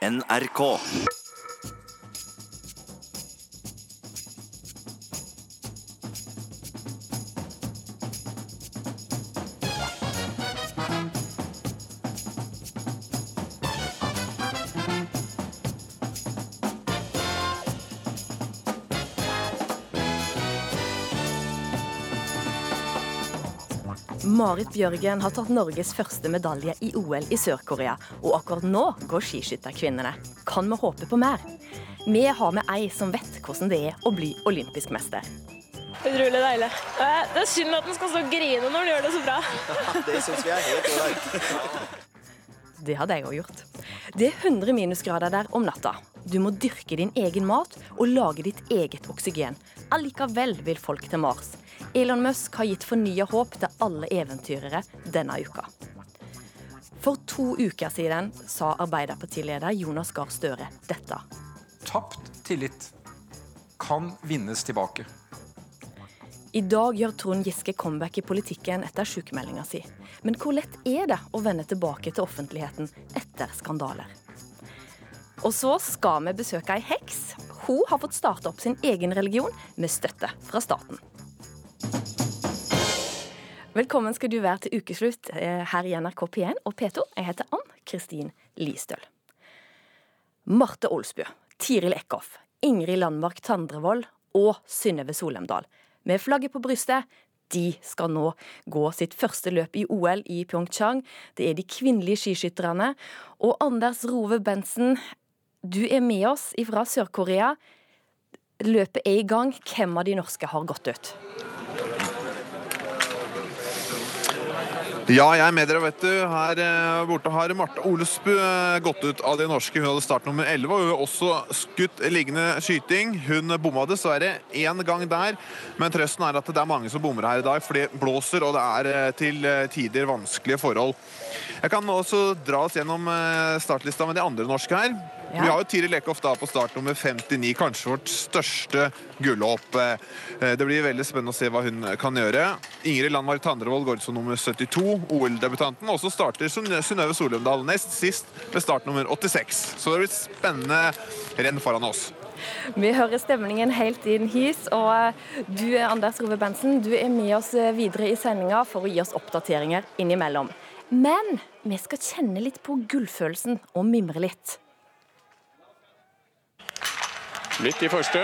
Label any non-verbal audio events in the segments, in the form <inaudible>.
NRK. Marit Bjørgen har tatt Norges første medalje i OL i Sør-Korea, og akkurat nå går skiskytterkvinnene. Kan vi håpe på mer? Vi har med ei som vet hvordan det er å bli olympisk mester. Utrolig deilig. Det er synd at den skal stå og grine når den gjør det så bra. <laughs> Det syns vi er helt ålreit. <laughs> Det hadde jeg òg gjort. Det er 100 minusgrader der om natta. Du må dyrke din egen mat og lage ditt eget oksygen. Allikevel vil folk til Mars. Elon Musk har gitt fornya håp til alle eventyrere denne uka. For to uker siden sa Arbeiderpartileder Jonas Gahr Støre dette. Tapt tillit kan vinnes tilbake. I dag gjør Trond Giske comeback i politikken etter sykemeldinga si. Men hvor lett er det å vende tilbake til offentligheten etter skandaler? Og så skal vi besøke ei heks. Hun har fått starte opp sin egen religion med støtte fra staten. Velkommen skal du være til ukeslutt eh, her i NRK P1 og P2. Jeg heter Ann Kristin Listøl. Marte Olsbø, Tiril Eckhoff, Ingrid Landmark Tandrevold og Synnøve Solemdal. Med flagget på brystet. De skal nå gå sitt første løp i OL i Pyeongchang. Det er de kvinnelige skiskytterne. Og Anders Rove Bensen, du er med oss fra Sør-Korea. Løpet er i gang. Hvem av de norske har gått ut? Ja, jeg er med dere, vet du. Her eh, borte har Marte Olesbu eh, gått ut av de norske. Hun hadde startnummer 11, og hun har også skutt liggende skyting. Hun bomma dessverre én gang der, men trøsten er at det er mange som bommer her i dag, for det blåser, og det er eh, til tider vanskelige forhold. Jeg kan også dra oss gjennom startlista med de andre norske her. Ja. Vi har jo Tiril Eckhoff da på start nummer 59, kanskje vårt største gullhåp. Det blir veldig spennende å se hva hun kan gjøre. Ingrid Landmark Tandrevold går ut som nummer 72, OL-debutanten. Og så starter Synnøve Solumdal nest sist med start nummer 86. Så det blir spennende renn foran oss. Vi hører stemningen helt inn his, og du Anders Rove Bensen, du er med oss videre i sendinga for å gi oss oppdateringer innimellom. Men vi skal kjenne litt på gullfølelsen og mimre litt. Midt i første.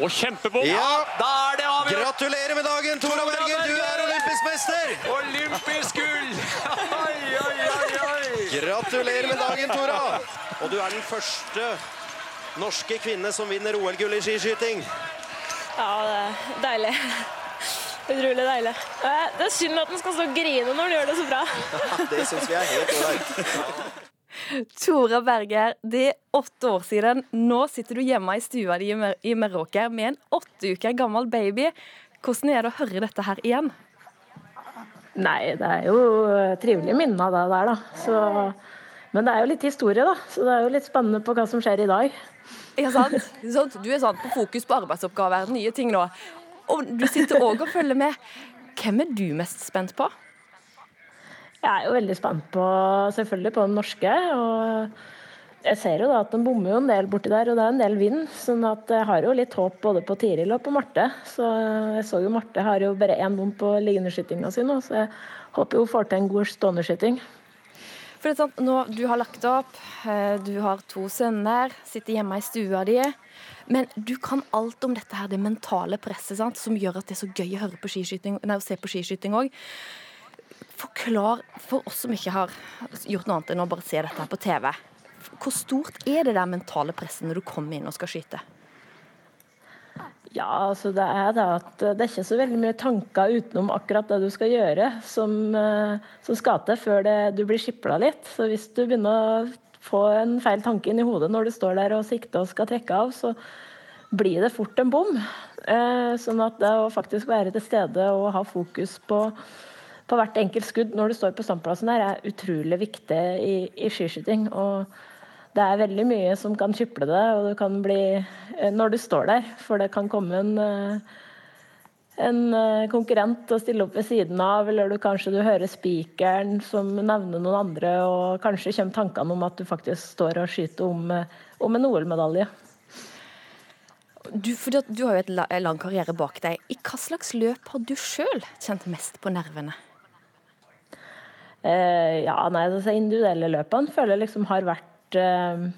Og kjempebom! Ja, da er det avgjort! Gratulerer med dagen, Tora Berger! Du er olympisk mester! Olympisk gull! <laughs> Oi, oi, oi, oi! Gratulerer med dagen, Tora! Og du er den første norske kvinne som vinner OL-gull i skiskyting. Ja, det er deilig. Utrolig deilig. Det er synd at den skal stå og grine når den gjør det så bra. <laughs> Det syns vi er helt ålreit. <laughs> Tora Berger, det er åtte år siden. Nå sitter du hjemme i stua di i Meråker med en åtte uker gammel baby. Hvordan er det å høre dette her igjen? Nei, det er jo trivelige minner av det der, da. Så, men det er jo litt historie, da. Så det er jo litt spennende på hva som skjer i dag. Ja, sant. Du er sånn på fokus på arbeidsoppgaver, nye ting nå. Og du sitter òg og følger med. Hvem er du mest spent på? Jeg er jo veldig spent på selvfølgelig på den norske. og Jeg ser jo da at den bommer jo en del borti der, og det er en del vind. sånn at jeg har jo litt håp både på Tiril og på Marte. Så jeg så jo Marte har jo bare én bom på liggendeskytinga si nå, så jeg håper hun får til en god ståendeskyting. For det er sant, nå, Du har lagt opp, eh, du har to sønner, sitter hjemme i stua di. Men du kan alt om dette her, det mentale presset sant, som gjør at det er så gøy å, høre på skiskyting, nei, å se på skiskyting òg. Forklar for oss som ikke har gjort noe annet enn å bare se dette her på TV. Hvor stort er det der mentale presset når du kommer inn og skal skyte? Ja, altså det er da at det er ikke så veldig mye tanker utenom akkurat det du skal gjøre, som, eh, som skal til før det, du blir skipla litt. Så hvis du begynner å få en feil tanke inn i hodet når du står der og sikter og skal trekke av, så blir det fort en bom. Eh, sånn at det å faktisk være til stede og ha fokus på på hvert enkelt skudd når du står på standplassen der, er utrolig viktig i, i skiskyting. Og det er veldig mye som kan kyple det, og du kan bli eh, når du står der. For det kan komme en, eh, en eh, konkurrent å stille opp ved siden av, eller du kanskje du hører spikeren som nevner noen andre, og kanskje kommer tankene om at du faktisk står og skyter om, om en OL-medalje. Du, du har jo et la, lang karriere bak deg. I hva slags løp har du sjøl kjent mest på nervene? Eh, ja, nei, altså individuelle løpene føler jeg liksom har vært eh,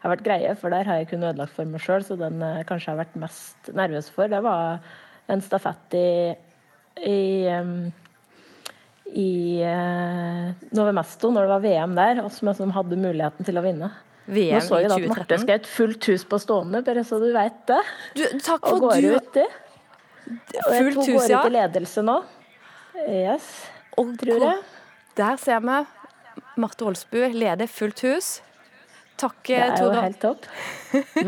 har vært greie, for der har jeg kun ødelagt for meg sjøl, så den eh, kanskje har vært mest nervøs for. Det var en stafett i, i, i uh, Nove Mesto, når det var VM der, og som, som hadde muligheten til å vinne. VM Nå så jeg da at Marte skjøt fullt hus på stående, bare så du veit det. Du, takk for og går du... ut i. Og jeg tror hun går ut i ledelse nå. Yes, og tror jeg. Der ser vi Marte Olsbu leder fullt hus. Takk, Tora. Det er jo helt topp.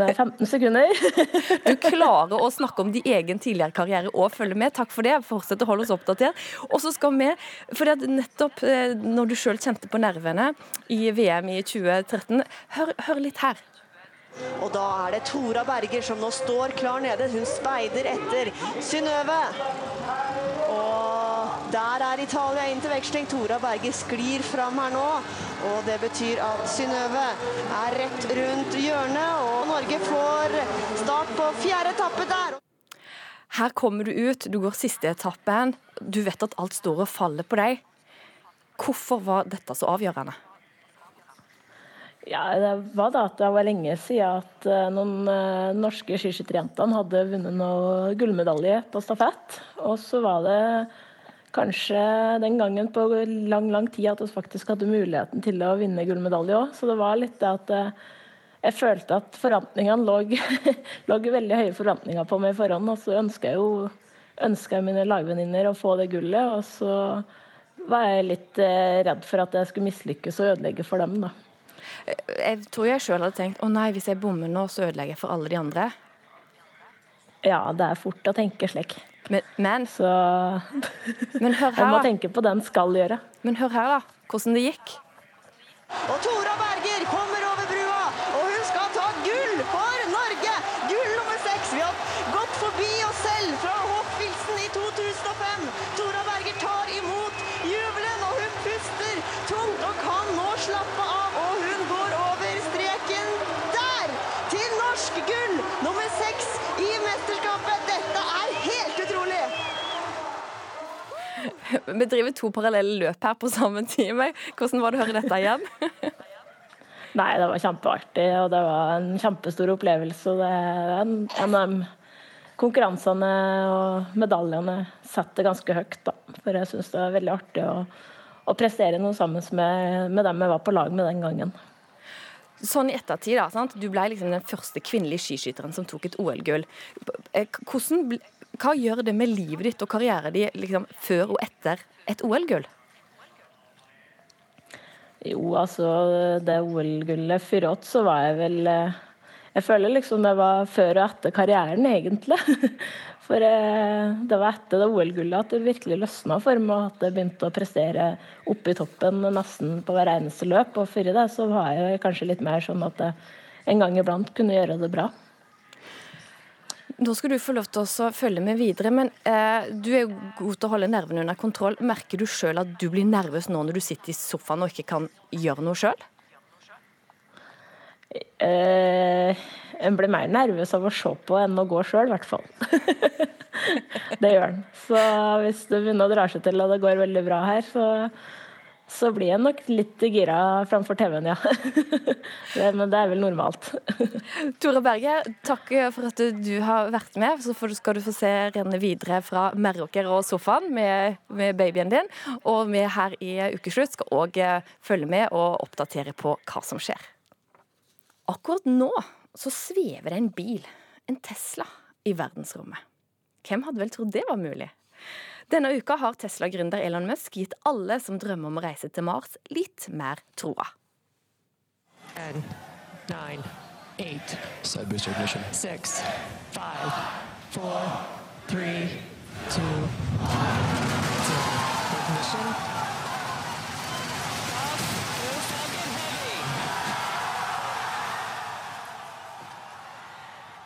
Med 15 sekunder. <laughs> du klarer å snakke om din egen tidligere karriere og følge med. Takk for det. Fortsett å holde oss oppdatert. Og så skal vi, for det nettopp eh, når du sjøl kjente på nervene i VM i 2013, hør, hør litt her. Og da er det Tora Berger som nå står klar nede. Hun speider etter Synnøve. Der er Italia inn til veksling. Tora Berge sklir fram her nå. Og det betyr at Synnøve er rett rundt hjørnet, og Norge får start på fjerde etappe der. Her kommer du ut, du går siste etappen. Du vet at alt står og faller på deg. Hvorfor var dette så avgjørende? Ja, Det var da at det var lenge siden at eh, noen uh, norske skiskytterjentene hadde vunnet noe gullmedalje på stafett. Og så var det kanskje den gangen på lang lang tid at vi faktisk hadde muligheten til å vinne gullmedalje òg. Så det var litt det at eh, jeg følte at forventningene lå, <laughs> lå veldig høye forventninger på meg i forhånd. Og så ønska jeg jo ønska mine lagvenninner å få det gullet. Og så var jeg litt eh, redd for at jeg skulle mislykkes og ødelegge for dem, da. Jeg tror jeg sjøl hadde tenkt å nei, hvis jeg bommer nå, så ødelegger jeg for alle de andre. Ja, det er fort å tenke slik. Men, men, så men hør her, <laughs> Jeg må tenke på det en skal gjøre. Men hør her, da. Hvordan det gikk. Og Tora Berger kommer over brua, og hun skal ta gull for Norge! Gull nummer seks. Vi har gått forbi oss selv fra Hoffilsen i 2005. Tora Berger tar imot jubelen, og hun puster tungt og kan nå slappe av. Og hun går over streken der! Til norsk gull nummer seks i mesterskapet. Dette er helt utrolig! <laughs> Vi driver to parallelle løp her på samme time. Hvordan var det å høre dette igjen? <laughs> Nei, det var kjempeartig, og det var en kjempestor opplevelse. Det er en, en av de konkurransene og medaljene setter ganske høyt, da. For jeg syns det er veldig artig å, å prestere noe sammen med, med, dem jeg var på lag med den gangen. Sånn i ettertid, da, sant? Du ble liksom den første kvinnelige skiskytteren som tok et OL-gull. Hvordan hva gjør det med livet ditt og karrieren din liksom, før og etter et OL-gull? Jo, altså det OL-gullet fyråt, så var jeg vel eh, Jeg føler liksom det var før og etter karrieren, egentlig. <laughs> For eh, det var etter det OL-gullet at det virkelig løsna for meg, og at jeg begynte å prestere oppe i toppen nesten på hver eneste løp. Og før det så var jeg kanskje litt mer sånn at jeg en gang iblant kunne gjøre det bra. Nå skal du få lov til å følge med videre, men eh, du er god til å holde nervene under kontroll. Merker du sjøl at du blir nervøs nå når du sitter i sofaen og ikke kan gjøre noe sjøl? Eh, en blir mer nervøs av å se på enn å gå sjøl, i hvert fall. <laughs> det gjør en. Så hvis det begynner å dra seg til og det går veldig bra her, så så blir jeg nok litt gira framfor TV-en, ja. <laughs> Men det er vel normalt. <laughs> Tore Berge, takk for at du har vært med. Så skal du få se renne videre fra Meråker og sofaen med, med, babyen din. Og vi her i Ukeslutt skal òg følge med og oppdatere på hva som skjer. Akkurat nå så svever det en bil, en Tesla, i verdensrommet. Hvem hadde vel trodd det var mulig? Denne uka har Tesla-gründer Elon Musk gitt alle som drømmer om å reise til Mars, litt mer troa. Ten, nine, eight. Six, five, four, three, two, ignition.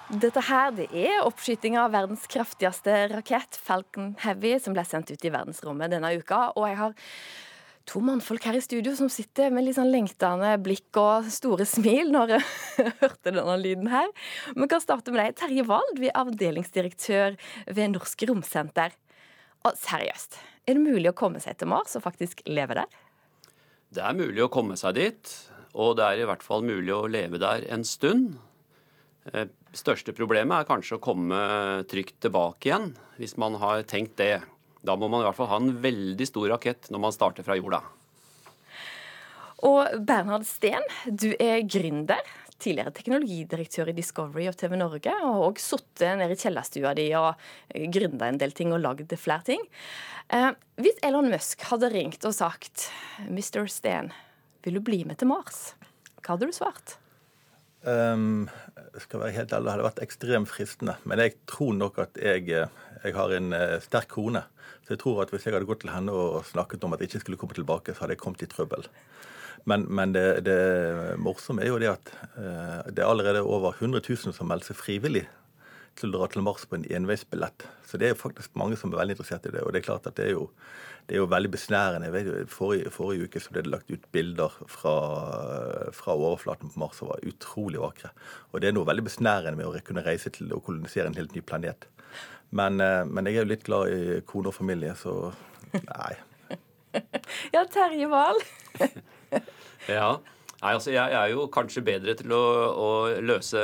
Dette her det er oppskytinga av verdens kraftigste rakett, Falcon Heavy, som ble sendt ut i verdensrommet denne uka. Og jeg har to mannfolk her i studio som sitter med litt sånn lengtende blikk og store smil når jeg <laughs> hørte denne lyden her. Vi kan starte med deg, Terje Wald, vi er avdelingsdirektør ved Norsk Romsenter. Og seriøst, er det mulig å komme seg til Mars og faktisk leve der? Det er mulig å komme seg dit, og det er i hvert fall mulig å leve der en stund. Eh, største problemet er kanskje å komme trygt tilbake igjen, hvis man har tenkt det. Da må man i hvert fall ha en veldig stor rakett når man starter fra jorda. Og Bernhard Steen, du er gründer. Tidligere teknologidirektør i Discovery og TV Norge. Og har sittet nede i kjellerstua di og gründa en del ting og lagd flere ting. Eh, hvis Elon Musk hadde ringt og sagt Mr. Steen, vil du bli med til Mars? Hva hadde du svart? Um, skal være helt ærlig, Det hadde vært ekstremt fristende. Men jeg tror nok at jeg, jeg har en uh, sterk kone. Så jeg tror at hvis jeg hadde gått til henne og snakket om at jeg ikke skulle komme tilbake, så hadde jeg kommet i trøbbel. Men, men det, det, morsomme er jo det at uh, det er allerede over 100 000 som melder seg frivillig til å dra til Mars på en enveisbillett. Så det er jo faktisk mange som er veldig interessert i det. Og det er klart at det er jo, det er jo veldig besnærende. Forrige, forrige, uke så ble det lagt ut bilder fra, fra, overflaten på Mars som var utrolig vakre. Og det er noe veldig besnærende med å kunne reise til å kolonisere en helt ny planet. Men, eh, men jeg er jo litt glad i kone og familie, så nei. <laughs> ja, Terje Wahl. <laughs> ja. Nei, altså Jeg er jo kanskje bedre til å, å, løse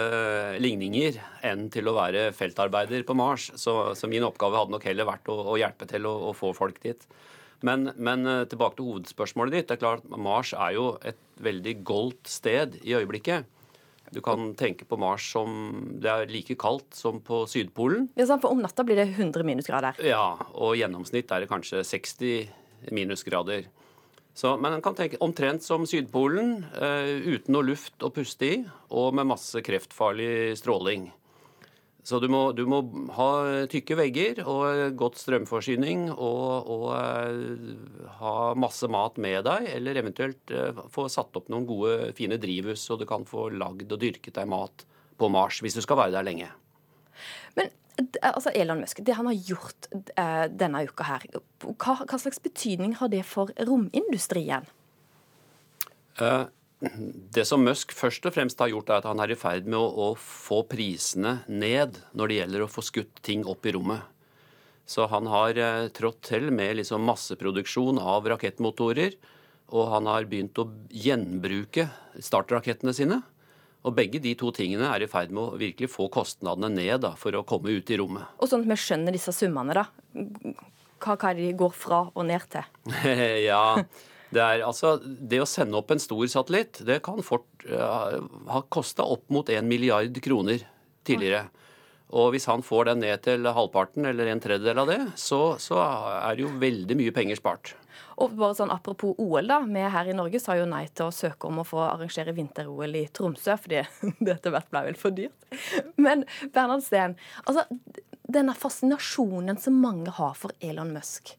ligninger enn til å være feltarbeider på Mars. Så, så min oppgave hadde nok heller vært å, å hjelpe til å, å, få folk dit. Men, men, eh, tilbake til hovedspørsmålet ditt. det er klart Mars er jo et veldig goldt sted i øyeblikket. Du kan tenke på Mars som Det er like kaldt som på Sydpolen. Ja, for Om natta blir det 100 minusgrader. Ja, og i gjennomsnitt er det kanskje 60 minusgrader. Så, men en kan tenke omtrent som Sydpolen, uh, uten noe luft å puste i, og med masse kreftfarlig stråling. Så du må, du må ha tykke vegger og godt strømforsyning og, og uh, ha masse mat med deg, eller eventuelt uh, få satt opp noen gode, fine drivhus, så du kan få lagd og dyrket deg mat på Mars hvis du skal være der lenge. Men altså Elon Musk, det han har gjort uh, denne uka her, hva, hva, slags betydning har det for romindustrien? Uh, det som Musk først og fremst har gjort, er at han er i ferd med å, å, få prisene ned når det gjelder å få skutt ting opp i rommet. Så han har eh, trådt til med liksom masseproduksjon av rakettmotorer. Og han har begynt å gjenbruke startrakettene sine. Og begge de to tingene er i ferd med å virkelig få kostnadene ned da, for å komme ut i rommet. Og sånn at vi skjønner disse summene, da. Hva, hva de går fra og ned til? <laughs> ja, det er altså Det å sende opp en stor satellitt, det kan fort uh, ha kosta opp mot en milliard kroner tidligere. Og hvis han får den ned til halvparten eller en tredjedel av det, så, så er det jo veldig mye penger spart. Og bare sånn Apropos OL, da. Vi her i Norge sa jo nei til å søke om å få arrangere vinter-OL i Tromsø, fordi <laughs> det etter hvert ble vel for dyrt. Men Bernhard Steen, altså, denne fascinasjonen som mange har for Elon Musk,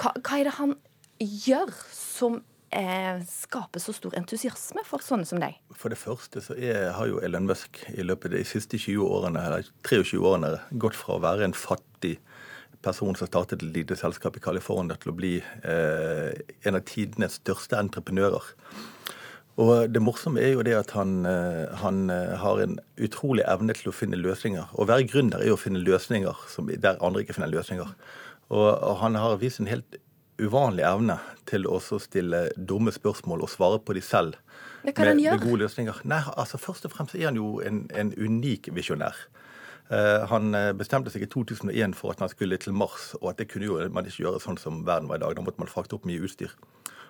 hva, hva er det han gjør som skape skaper så stor entusiasme for sånne som deg? For det første så er, har jo Elon Musk i løpet av de siste 20 årene, eller 23 årene gått fra å være en fattig person som startet et lite selskap i California, til å bli eh, en av tidenes største entreprenører. Og Det morsomme er jo det at han, eh, han, eh, har en utrolig evne til å finne løsninger. Å være gründer er jo å finne løsninger som, der andre ikke finner løsninger. Og, og han har vist en helt uvanlig evne til å stille dumme spørsmål og svare på de selv. med, med gode løsninger. Nei, altså Først og fremst er han jo en, en unik visjonær. Eh, han eh, bestemte seg i 2001 for at man skulle til Mars, og at det kunne jo man ikke gjøre sånn som verden var i dag. Da måtte man frakte opp mye utstyr.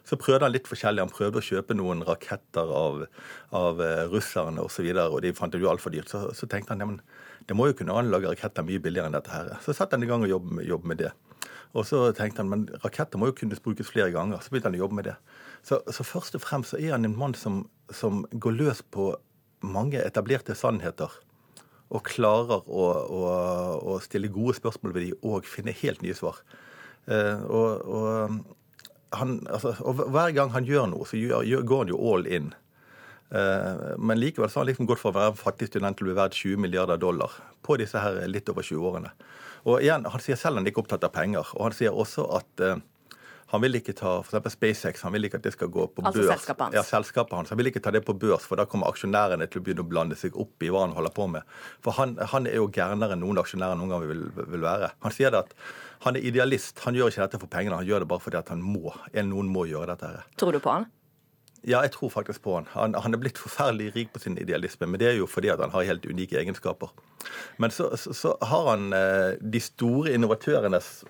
Så prøvde han litt forskjellig. Han prøvde å kjøpe noen raketter av, av uh, russerne osv., og, så videre, og de fant det jo altfor dyrt. Så, så, tenkte han at det må jo kunne anlage raketter mye billigere enn dette her. Så satte han i gang og jobbet med, med det. Og så tenkte han men raketter må jo kunne brukes flere ganger. Så begynte han å jobbe med det. Så, så først og fremst så er han en mann som, som går løs på mange etablerte sannheter og klarer å, å, å stille gode spørsmål ved de og finne helt nye svar. Eh, og, og, han, altså, og, hver gang han gjør noe, så gjør, går han jo all in. Eh, Men likevel så har han liksom gått fra å være en fattig student til å bli verdt 20 milliarder dollar på disse her litt over 20 årene. Og igjen, Han sier selv han er ikke opptatt av penger. Og han sier også at eh, han vil ikke ta for SpaceX han vil ikke at det skal gå på Altså børs. selskapet hans. Ja, selskapet hans. Han vil ikke ta det på børs, for da kommer aksjonærene til å begynne å blande seg opp i hva han holder på med. For han, han er jo gærnere enn noen aksjonærer noen gang vil, vil være. Han sier det at han er idealist. Han gjør ikke dette for pengene, han gjør det bare fordi at han må. En- Noen må gjøre dette. her. Tror du på han? Ja, jeg tror faktisk på han. han. Han er blitt forferdelig rik på sin idealisme, men det er jo fordi at han har helt unike egenskaper. Men så, så, så har han eh, de store innovatørenes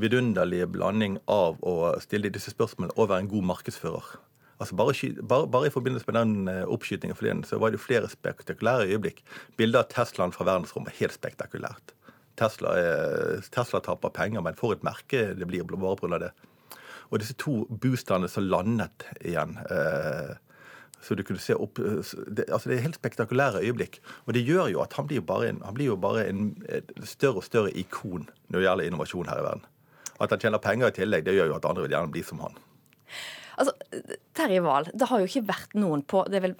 vidunderlige blanding av å stille disse spørsmålene og være en god markedsfører. Altså bare, bare, bare i forbindelse med den eh, oppskytingen forleden så var det flere spektakulære øyeblikk. Bildet av Teslaen fra verdensrommet er helt spektakulært. Tesla, er, Tesla taper penger, men for et merke det blir bare pga. det. Og disse to boosterne som landet igjen eh, så du kunne se opp, det, altså det er helt spektakulære øyeblikk. Og det gjør jo at han blir bare en, han blir jo bare en større og større ikon når det gjelder innovasjon her i verden. At han tjener penger i tillegg, det gjør jo at andre vil gjerne bli som han. Altså, Terje Wahl, det har jo ikke vært noen på det er vel,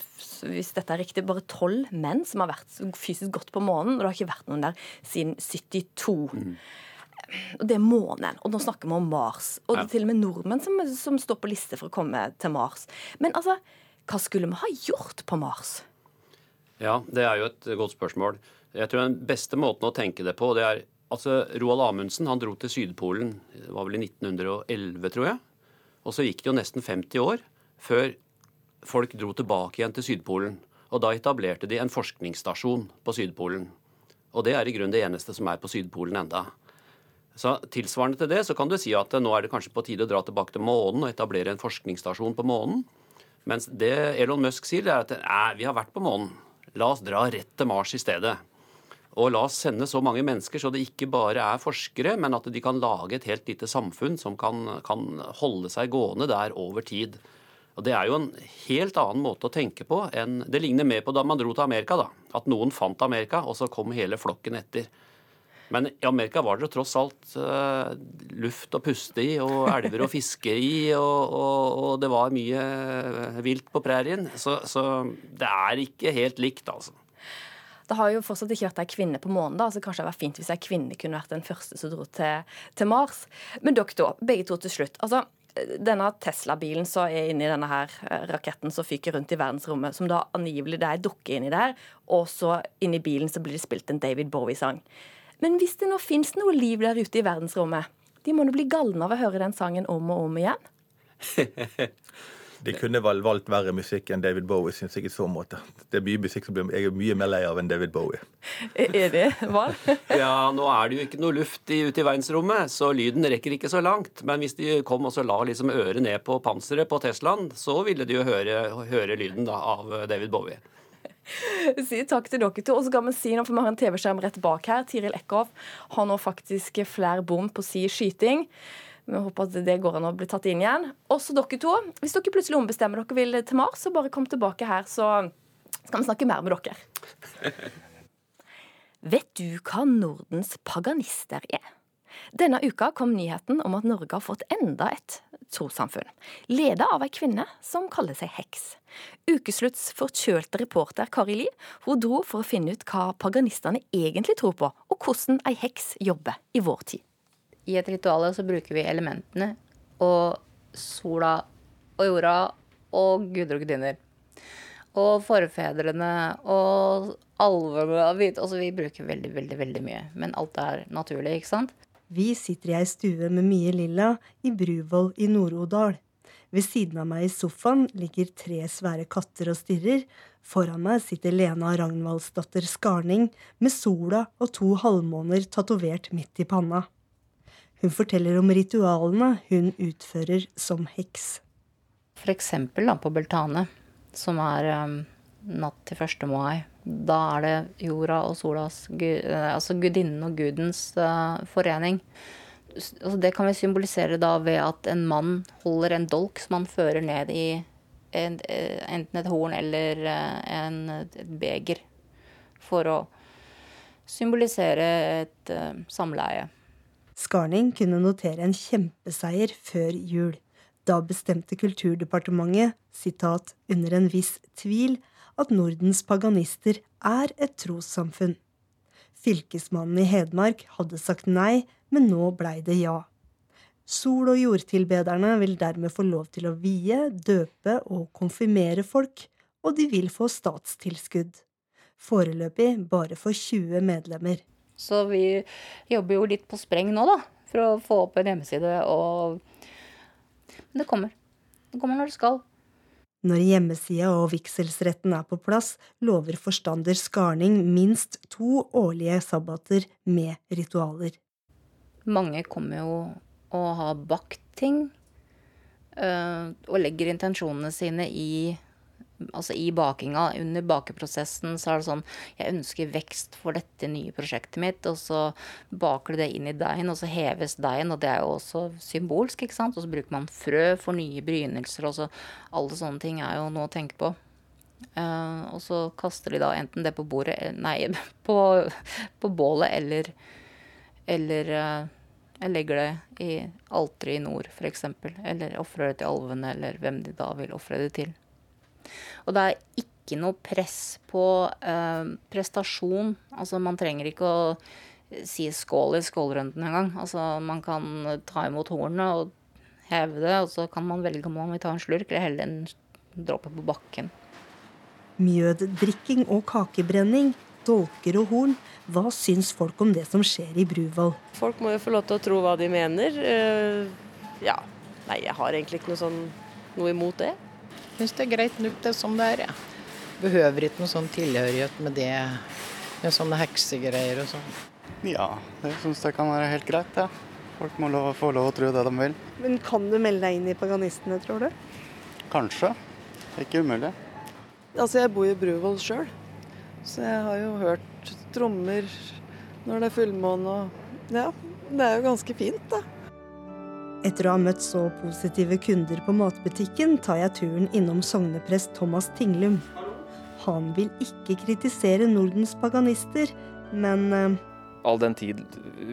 hvis dette er riktig, bare tolv menn som har vært fysisk godt på månen. Og det har ikke vært noen der siden 72. Og det er månen. Og nå snakker vi om Mars. Og det er til og med nordmenn som, som står på liste for å komme til Mars. Men altså, hva skulle vi ha gjort på Mars? Ja, det er jo et godt spørsmål. Jeg tror den beste måten å tenke det på, det er Altså, Roald Amundsen han dro til Sydpolen det var vel i 1911, tror jeg. Og så gikk det jo nesten 50 år før folk dro tilbake igjen til Sydpolen. Og da etablerte de en forskningsstasjon på Sydpolen. Og det er i grunnen det eneste som er på Sydpolen enda. Så Tilsvarende til det så kan du si at nå er det kanskje på tide å dra tilbake til månen og etablere en forskningsstasjon på månen. Mens det Elon Musk sier, er at vi har vært på månen. La oss dra rett til Mars i stedet. Og la oss sende så mange mennesker så det ikke bare er forskere, men at de kan lage et helt lite samfunn som kan, kan holde seg gående der over tid. Og Det er jo en helt annen måte å tenke på enn Det ligner mer på da man dro til Amerika. da. At noen fant Amerika, og så kom hele flokken etter. Men i Amerika var det jo tross alt uh, luft å puste i, og elver å fiske i, og, og, og det var mye eh, vilt på prærien. Så, så det er ikke helt likt, altså. Det har jo fortsatt ikke vært ei kvinne på månen, da, så kanskje det hadde vært fint hvis ei kvinne kunne vært den første som dro til, til Mars. Men dere to, begge to til slutt. altså denne Tesla-bilen som er inni denne her eh, raketten som fyker rundt i verdensrommet, som da angivelig det er ei dukke inni der, og så inni bilen så blir det spilt en David Bowie-sang. Men hvis det nå fins noe liv der ute i verdensrommet, de må nå bli galne av å høre den sangen om og om igjen? <laughs> De kunne vel valgt verre musikk enn David Bowie, syns jeg i så måte. Det er mye musikk som jeg er mye mer lei av enn David Bowie. Er det hva? <laughs> Ja, nå er det jo ikke noe luft ute i verdensrommet, så lyden rekker ikke så langt. Men hvis de kom og så la liksom øret ned på panseret på Teslaen, så ville de jo høre, høre lyden da, av David Bowie. <laughs> Si takk til dere to. Og så kan vi si noe, for vi har en TV-skjerm rett bak her. Tiril Eckhoff har nå faktisk flere bom på si skyting. Vi håper at det går an å bli tatt inn igjen. Også dere to. Hvis dere plutselig ombestemmer dere vil til Mars, så bare kom tilbake her, så skal vi snakke mer med dere. <laughs> Vet du hva Nordens paganister er? Denne uka kom nyheten om at Norge har fått enda et trossamfunn, ledet av ei kvinne som kaller seg heks. Ukeslutts forkjølte reporter Kari Li hun dro for å finne ut hva paganistene egentlig tror på, og hvordan ei heks jobber i vår tid. I et ritual så bruker vi elementene og sola og jorda og guder og gudinner. Og forfedrene og alvene og hvite. Altså vi bruker veldig, veldig, veldig mye. Men alt er naturlig, ikke sant? Vi sitter i ei stue med mye lilla i Bruvoll i Nord-Odal. Ved siden av meg i sofaen ligger tre svære katter og stirrer. Foran meg sitter Lena Ragnvaldsdatter Skarning med sola og to halvmåner tatovert midt i panna. Hun forteller om ritualene hun utfører som heks. Eksempel på Beltane, som er um, natt til 1. mai. Da er det jorda og solas eh, Altså gudinnen og gudens uh, forening. Altså det kan vi symbolisere da ved at en mann holder en dolk som han fører ned i en, eh, enten et horn eller en, et beger. For å symbolisere et uh, samleie. Skarning kunne notere en kjempeseier før jul. Da bestemte Kulturdepartementet, sitat, under en viss tvil, at Nordens paganister er et trossamfunn. Fylkesmannen i Hedmark hadde sagt nei, men nå blei det ja. Sol- og jordtilbederne vil dermed få lov til å vie, døpe og konfirmere folk, og de vil få statstilskudd. Foreløpig bare for 20 medlemmer. Så vi jobber jo litt på spreng nå, da, for å få opp en hjemmeside og Men det kommer. Det kommer når det skal. Når hjemmesida og vigselsretten er på plass, lover forstander Skarning minst to årlige sabbater med ritualer. Mange kommer jo og har bakt ting. øh, og legger intensjonene sine i Altså i bakinga. Under bakeprosessen så er det sånn Jeg ønsker vekst for dette nye prosjektet mitt. Og så baker du det inn i deigen, og så heves deigen. Og det er jo også symbolsk, ikke sant. Og så bruker man frø for nye brynelser, Og så alle sånne ting er jo noe å tenke på. Uh, og så kaster de da enten det på bordet eh, Nei, <laughs> på, på bålet eller Eller uh, jeg legger det i alteret i nord, f.eks. Eller ofrer det til alvene, eller hvem de da vil ofre det til. Og det er ikke noe press på eh, prestasjon. Altså, man trenger ikke å si skål i skålrunden engang. Altså, man kan ta imot hornet og heve det, og så kan man velge om man vil ta en slurk eller helle en dråpe på bakken. Mjøddrikking og kakebrenning, dolker og horn. Hva syns folk om det som skjer i Bruvoll? Folk må jo få lov til å tro hva de mener. Eh, ja. Nei, jeg har egentlig ikke noe, sånn, noe imot det. Syns det er greit nok det som det er, jeg. Behøver ikke noe sånn tilhørighet med det, med sånne heksegreier og sånn. Ja, jeg syns det kan være helt greit, ja. Folk må lov, få lov å tro det de vil. Men kan du melde deg inn i paganistene, tror du? Kanskje. Ikke umulig. Altså, jeg bor i Bruvoll sjøl, så jeg har jo hørt trommer når det er fullmåne og Ja, det er jo ganske fint, da. Etter å ha møtt så positive kunder på matbutikken, tar jeg turen innom sogneprest Thomas Tinglum. Han vil ikke kritisere Nordens paganister, men eh, all den tid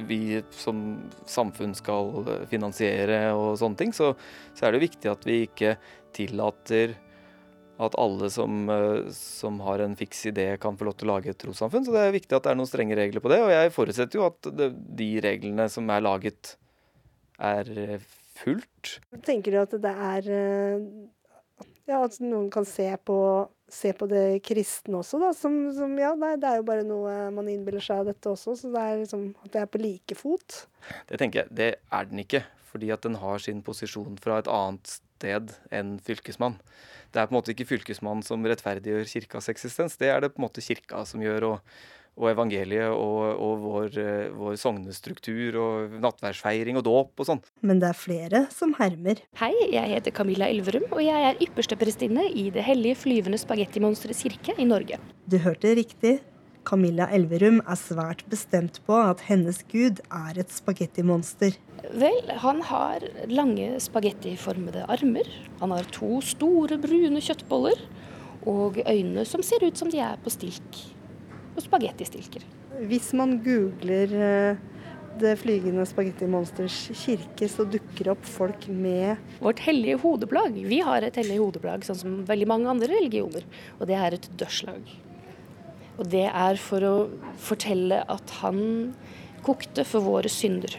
vi som samfunn skal finansiere og sånne ting, så, så er det viktig at vi ikke tillater at alle som, eh, som har en fiks idé, kan få lov til å lage et trossamfunn. Så det er viktig at det er noen strenge regler på det. Og jeg forutsetter jo at de reglene som er laget, er fullt. tenker du at det er eh, Ja, at noen kan se på, se på det kristne også, da? Som, som ja, nei, det er jo bare noe man innbiller seg av dette også, så det er liksom at det er på like fot. Det tenker jeg, det er den ikke. Fordi at den har sin posisjon fra et annet sted enn fylkesmann. Det er på en måte ikke fylkesmannen som rettferdiggjør kirkas eksistens, det er det på en måte kirka som gjør. og, og evangeliet og, og vår, eh, vår sognestruktur og nattverdsfeiring og dåp og sånn. Men det er flere som hermer. Hei, jeg heter Camilla Elverum, og jeg er ypperste prestinne i Det hellige flyvende spagettimonsterets kirke i Norge. Du hørte riktig. Camilla Elverum er svært bestemt på at hennes gud er et spagettimonster. Vel, han har lange spagettiformede armer. Han har to store, brune kjøttboller. Og øyne som ser ut som de er på stilk. På spagettistilker. Hvis man googler eh, det flygende spagettimonsters kirke, så dukker opp folk med Vårt hellige hodeplagg. Vi har et hellig hodeplagg, sånn som veldig mange andre religioner. Og det er et dørslag. Og det er for å fortelle at han kokte for våre synder.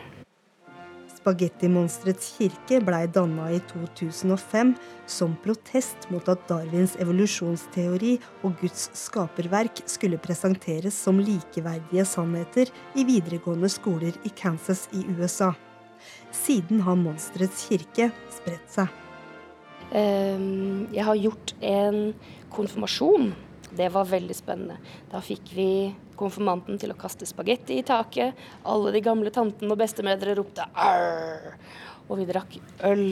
Spagettimonsterets kirke blei danna i 2005 som protest mot at Darwins evolusjonsteori og Guds skaperverk skulle presenteres som likeverdige sannheter i videregående skoler i Kansas i USA. Siden har monsterets kirke spredt seg. Ehm, Jeg har gjort en konfirmasjon. Det var veldig spennende. Da fikk vi konfirmanten til å kaste spagetti i taket. Alle de gamle tantene og bestemødre ropte 'arr', og vi drakk øl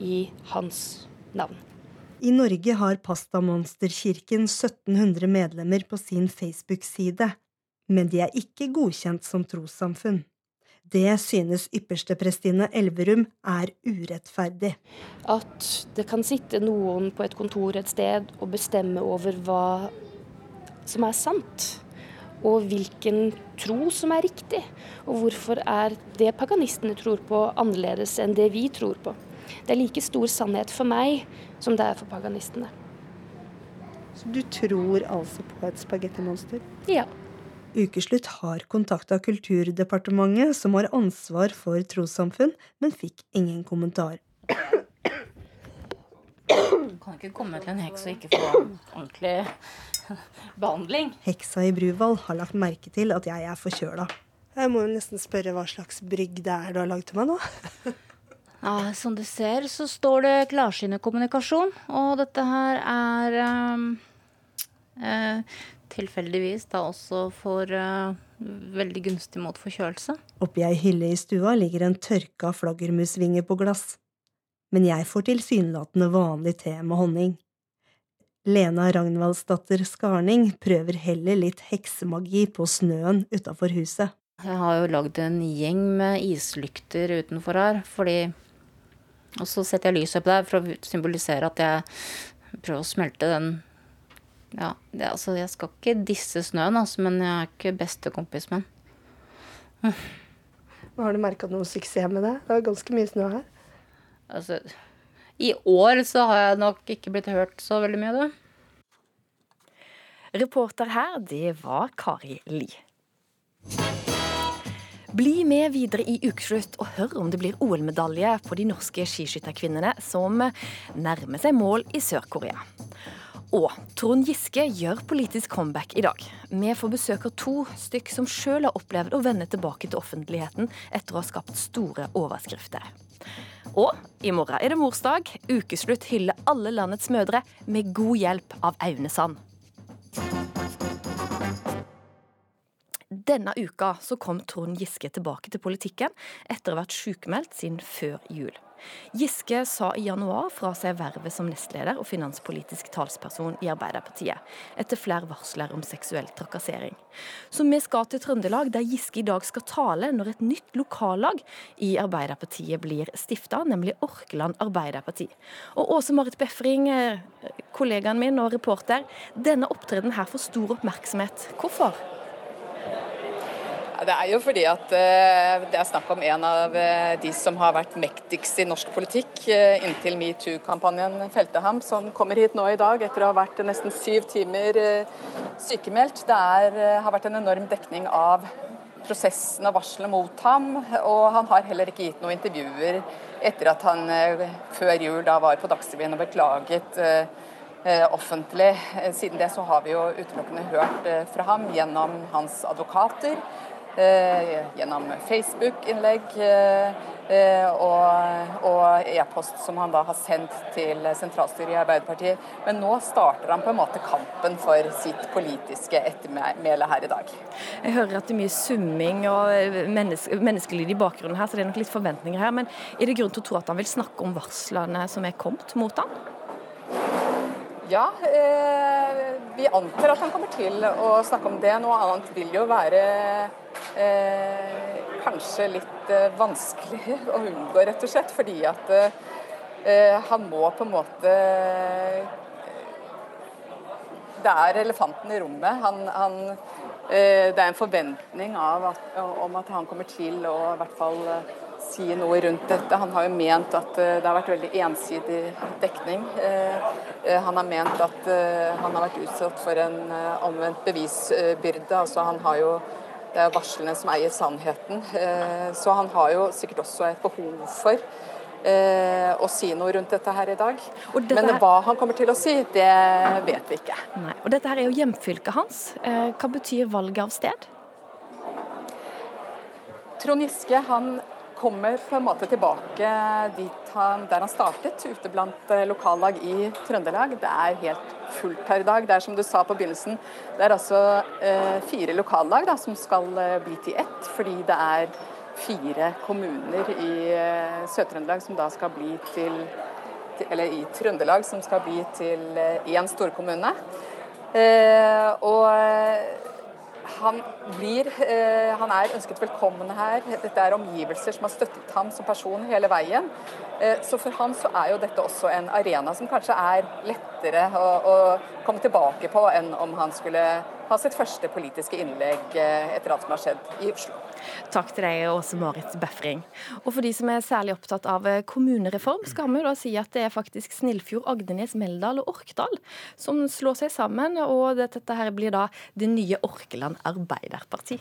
i hans navn. I Norge har Pastamonsterkirken 1700 medlemmer på sin Facebook-side, men de er ikke godkjent som trossamfunn. Det synes yppersteprestinne Elverum er urettferdig. At det kan sitte noen på et kontor et sted og bestemme over hva som er sant. Og hvilken tro som er riktig. Og hvorfor er det paganistene tror på, annerledes enn det vi tror på. Det er like stor sannhet for meg som det er for paganistene. Så du tror altså på et spagettimonster? Ja. Ukeslutt har kontakta Kulturdepartementet, som har ansvar for trossamfunn, men fikk ingen kommentar. Kan ikke komme til en heks og ikke få ordentlig behandling. Heksa i Bruvoll har lagt merke til at jeg er forkjøla. Jeg må jo nesten spørre hva slags brygg det er du har lagd til meg nå. <laughs> Ja, som du ser, så står det klarsynet kommunikasjon. Og dette her er um, eh, tilfeldigvis da også for uh, veldig gunstig mot forkjølelse. Oppi ei hylle i stua ligger en tørka flaggermusvinge på glass. Men jeg får tilsynelatende vanlig te med honning. Lena Ragnvaldsdatter Skarning prøver heller litt heksemagi på snøen utafor huset. Jeg har jo lagd en gjeng med islykter utenfor her, fordi Og så setter jeg lyset på der for å symbolisere at jeg prøver å smelte den Ja, det, altså, jeg skal ikke disse snøen, altså, men jeg er ikke bestekompis med den. Har du merka noe suksess med det? Det er ganske mye snø her. Altså, i år så har jeg nok ikke blitt hørt så veldig mye, da. Reporter her, det var Kari Li. Bli med videre i ukeslutt og hør om det blir OL-medalje på de norske skiskytterkvinnene som nærmer seg mål i Sør-Korea. Og Trond Giske gjør politisk comeback i dag. Vi får besøk av to stykk som sjøl har opplevd å vende tilbake til offentligheten etter å ha skapt store overskrifter. Og i morgen er det morsdag. Ukeslutt hyller alle landets mødre med god hjelp av Aune Sand. Denne uka så kom Trond Giske tilbake til politikken etter å ha vært sykemeldt siden før jul. Giske sa i januar fra seg vervet som nestleder og finanspolitisk talsperson i Arbeiderpartiet, etter flere varsler om seksuell trakassering. Så vi skal til Trøndelag, der Giske i dag skal tale når et nytt lokallag i Arbeiderpartiet blir stifta, nemlig Orkeland Arbeiderparti. Og Åse Marit Befring, eh, kollegaen min og reporter, denne opptredenen her får stor oppmerksomhet. Hvorfor? Det er jo fordi at eh, det er snakk om en av eh, de som har vært mektigst i norsk politikk eh, inntil metoo-kampanjen felte ham, som kommer hit nå i dag etter å ha vært nesten syv timer sykemeldt. Det er, har vært en enorm dekning av prosessen og varselet mot ham, og han har heller ikke gitt noen intervjuer etter at han før jul da var på Dagsrevyen og beklaget offentlig. Siden det så har vi jo utelukkende hørt fra ham gjennom hans advokater. Eh, gjennom Facebook-innlegg eh, eh, og, e-post som han da har sendt til sentralstyret i Arbeiderpartiet. Men nå starter han på en måte kampen for sitt politiske ettermæle her i dag. Jeg hører at det er mye summing og menneske, menneskelyd i bakgrunnen her, så det er nok litt forventninger her. Men er det grunn til å tro at han vil snakke om varslene som er kommet mot ham? Ja, eh, vi antar at han kommer til å snakke om det. Noe annet vil jo være eh, kanskje litt eh, vanskelig <laughs> å unngå, rett og slett. Fordi at eh, han må på en måte Det er elefanten i rommet. Han, han, eh, det er en forventning at, om at han kommer til å i hvert fall si noe rundt dette. Han har jo ment at eh, det har vært veldig ensidig dekning. Han har ment at han har vært utsatt for en omvendt bevisbyrde. Altså han har jo det er varslene som eier sannheten. Eh, så han har jo sikkert også et behov for eh, å si noe rundt dette her i dag. Men hva han kommer til å si, det vet vi ikke. Nei. Og Dette her er jo hjemfylket hans. Eh, hva betyr valget av sted? Trond Giske han kommer på en måte tilbake han, der han startet, ute blant eh, lokallag i Trøndelag. Det er helt fullt her i dag. Det er som du sa på begynnelsen, det er altså eh, fire lokallag da, som skal eh, bli til ett, fordi det er fire kommuner i eh, Sør-Trøndelag som da skal bli til Eller i Trøndelag som skal bli til én eh, storkommune. Eh, og han, blir, eh, han er ønsket velkommen her. Dette er omgivelser som har støttet ham som person hele veien. Eh, så for han så er jo dette også en arena som kanskje er lettere å, å komme tilbake på enn om han skulle ha sitt første politiske innlegg eh, etter alt som har skjedd i Oslo. Takk til deg, Åse Marit Befring. Og for de som er særlig opptatt av eh, kommunereform, skal vi da si at det er faktisk Snillfjord, Agdenes, Meldal og Orkdal som slår seg sammen. Og dette her blir da det nye Orkeland Arbeiderparti.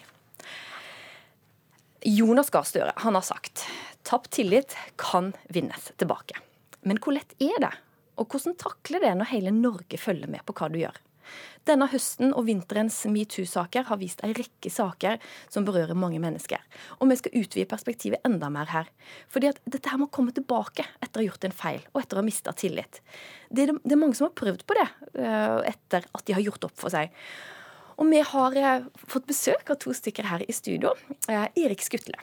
Jonas Gahr Støre har sagt tapt tillit kan vinnes tilbake. Men hvor lett er det? Og hvordan takler det når hele Norge følger med på hva du gjør? Denne høsten og vinterens metoo-saker har vist en rekke saker som berører mange mennesker. Og vi skal utvide perspektivet enda mer her. Fordi at dette her må komme tilbake etter å ha gjort en feil, og etter å ha mista tillit. Det er, det er mange som har prøvd på det eh, etter at de har gjort opp for seg. Og vi har eh, fått besøk av to stykker her i studio. Eh, Erik Skutle.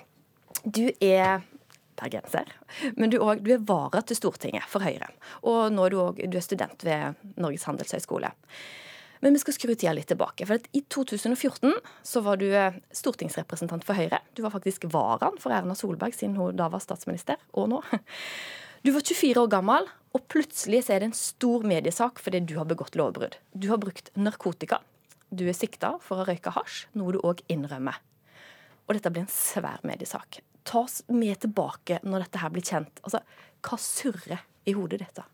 Du er bergenser, men du, er, du er vara til Stortinget for Høyre. Og nå er du, også, student ved Norges handelshøyskole. Men vi skal skru tida litt tilbake. For I 2014 så var du eh, stortingsrepresentant for Høyre. Du var faktisk varaen for Erna Solberg siden hun da var statsminister, og nå. Du var 24 år gammel, og plutselig så er det en stor mediesak fordi du har begått lovbrudd. Du har brukt narkotika. Du er sikta for å røyke hasj, noe du òg innrømmer. Og dette blir en svær mediesak. Ta oss med tilbake når dette her blir kjent. Altså, Hva surrer i hodet ditt da?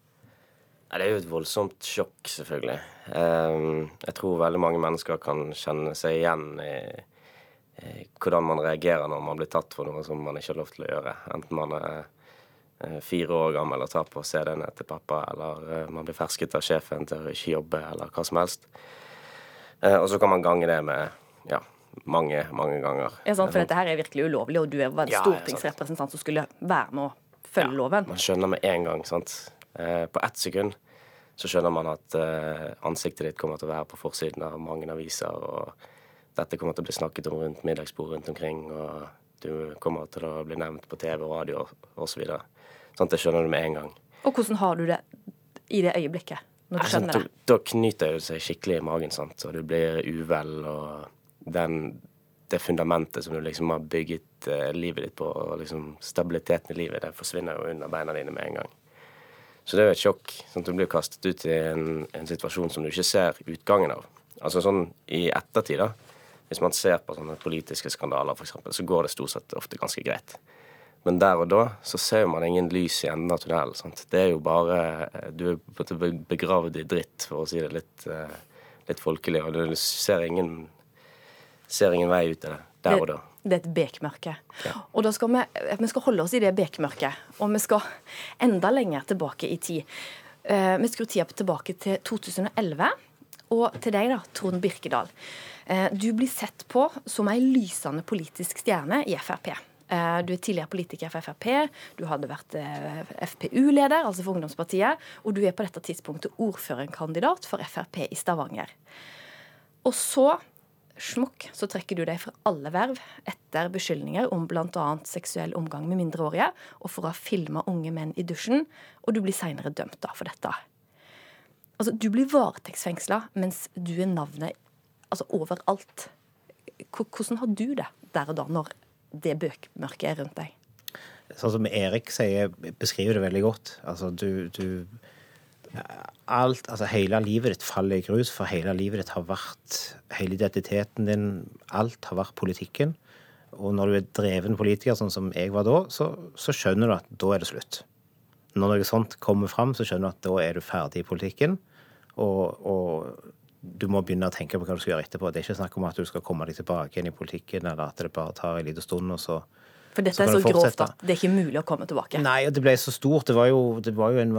Det er jo et voldsomt sjokk, selvfølgelig. Ehm, jeg tror veldig mange mennesker kan kjenne seg igjen i, hvordan man reagerer når man blir tatt for noe som man ikke har lov til å gjøre. Enten man er eh, fire år gammel og tar på CD-ene til pappa, eller eh, man blir fersket av sjefen til å ikke jobbe, eller hva som helst. Eh, og så kan man gange det med ja, mange, mange ganger. Ja, sant, For dette her er virkelig ulovlig, og du er en stortingsrepresentant som skulle være med å følge ja, loven. Man skjønner med en gang, sant. På ett sekund så skjønner man at ansiktet ditt kommer til å være på forsiden av mange aviser. og dette kommer til å bli snakket om rundt middagsbord rundt omkring, og du kommer til å bli nevnt på TV og radio osv. Sånn, at det skjønner du med en gang. Og hvordan har du det i det øyeblikket, når du skjønner det? Da, da knyter det seg skikkelig i magen, sant? og du blir uvel. og den, det fundamentet som du liksom har bygget eh, livet ditt på, og liksom stabiliteten i livet, det forsvinner jo under beina dine med en gang. Så det er jo et sjokk. Sånn at Du blir kastet ut i en, en situasjon som du ikke ser utgangen av. Altså sånn i ettertid, da hvis man ser på sånne politiske skandaler, f.eks., så går det stort sett ofte ganske greit. Men der og da så ser man ingen lys i enden av tunnelen. Sant? Det er jo bare Du er begravd i dritt, for å si det litt, eh, litt folkelig. Og du ser ingen, ser ingen vei ut av det der og da. Det er et bekmørke. Ja. Og da skal vi, vi skal holde oss i det bekmørket. Og vi skal enda lenger tilbake i tid. Eh, vi skrur tida tilbake til 2011. Og til deg, da, Trond Birkedal. Eh, du blir sett på som ei lysende politisk stjerne i Frp. Eh, du er tidligere politiker for Frp, du hadde vært FPU-leder, altså for ungdomspartiet, og du er på dette tidspunktet ordførerkandidat for Frp i Stavanger. Og så smukk, så trekker du deg fra alle verv etter beskyldninger om bl.a. seksuell omgang med mindreårige og for å ha filma unge menn i dusjen, og du blir seinere dømt da for dette. Altså, Du blir varetektsfengsla mens du er navnet altså overalt. Hvordan har du det der og da, når det bøkmørket er rundt deg? Sånn som Erik sier, beskriver det veldig godt. Altså, du, du alt, altså Hele livet ditt faller i grus, for hele livet ditt har vært Hele identiteten din, alt har vært politikken. Og når du er dreven politiker, sånn som jeg var da, så, så skjønner du at da er det slutt. Når noe sånt kommer fram, så skjønner du at da er du ferdig i politikken. Og, og du må begynne å tenke på hva du skal gjøre etterpå. Det er ikke snakk om at du skal komme deg tilbake igjen i politikken, eller at det bare tar en liten stund, og så For dette er så grovt at det er ikke mulig å komme tilbake? Nei, og det ble så stort. Det var jo, det var jo en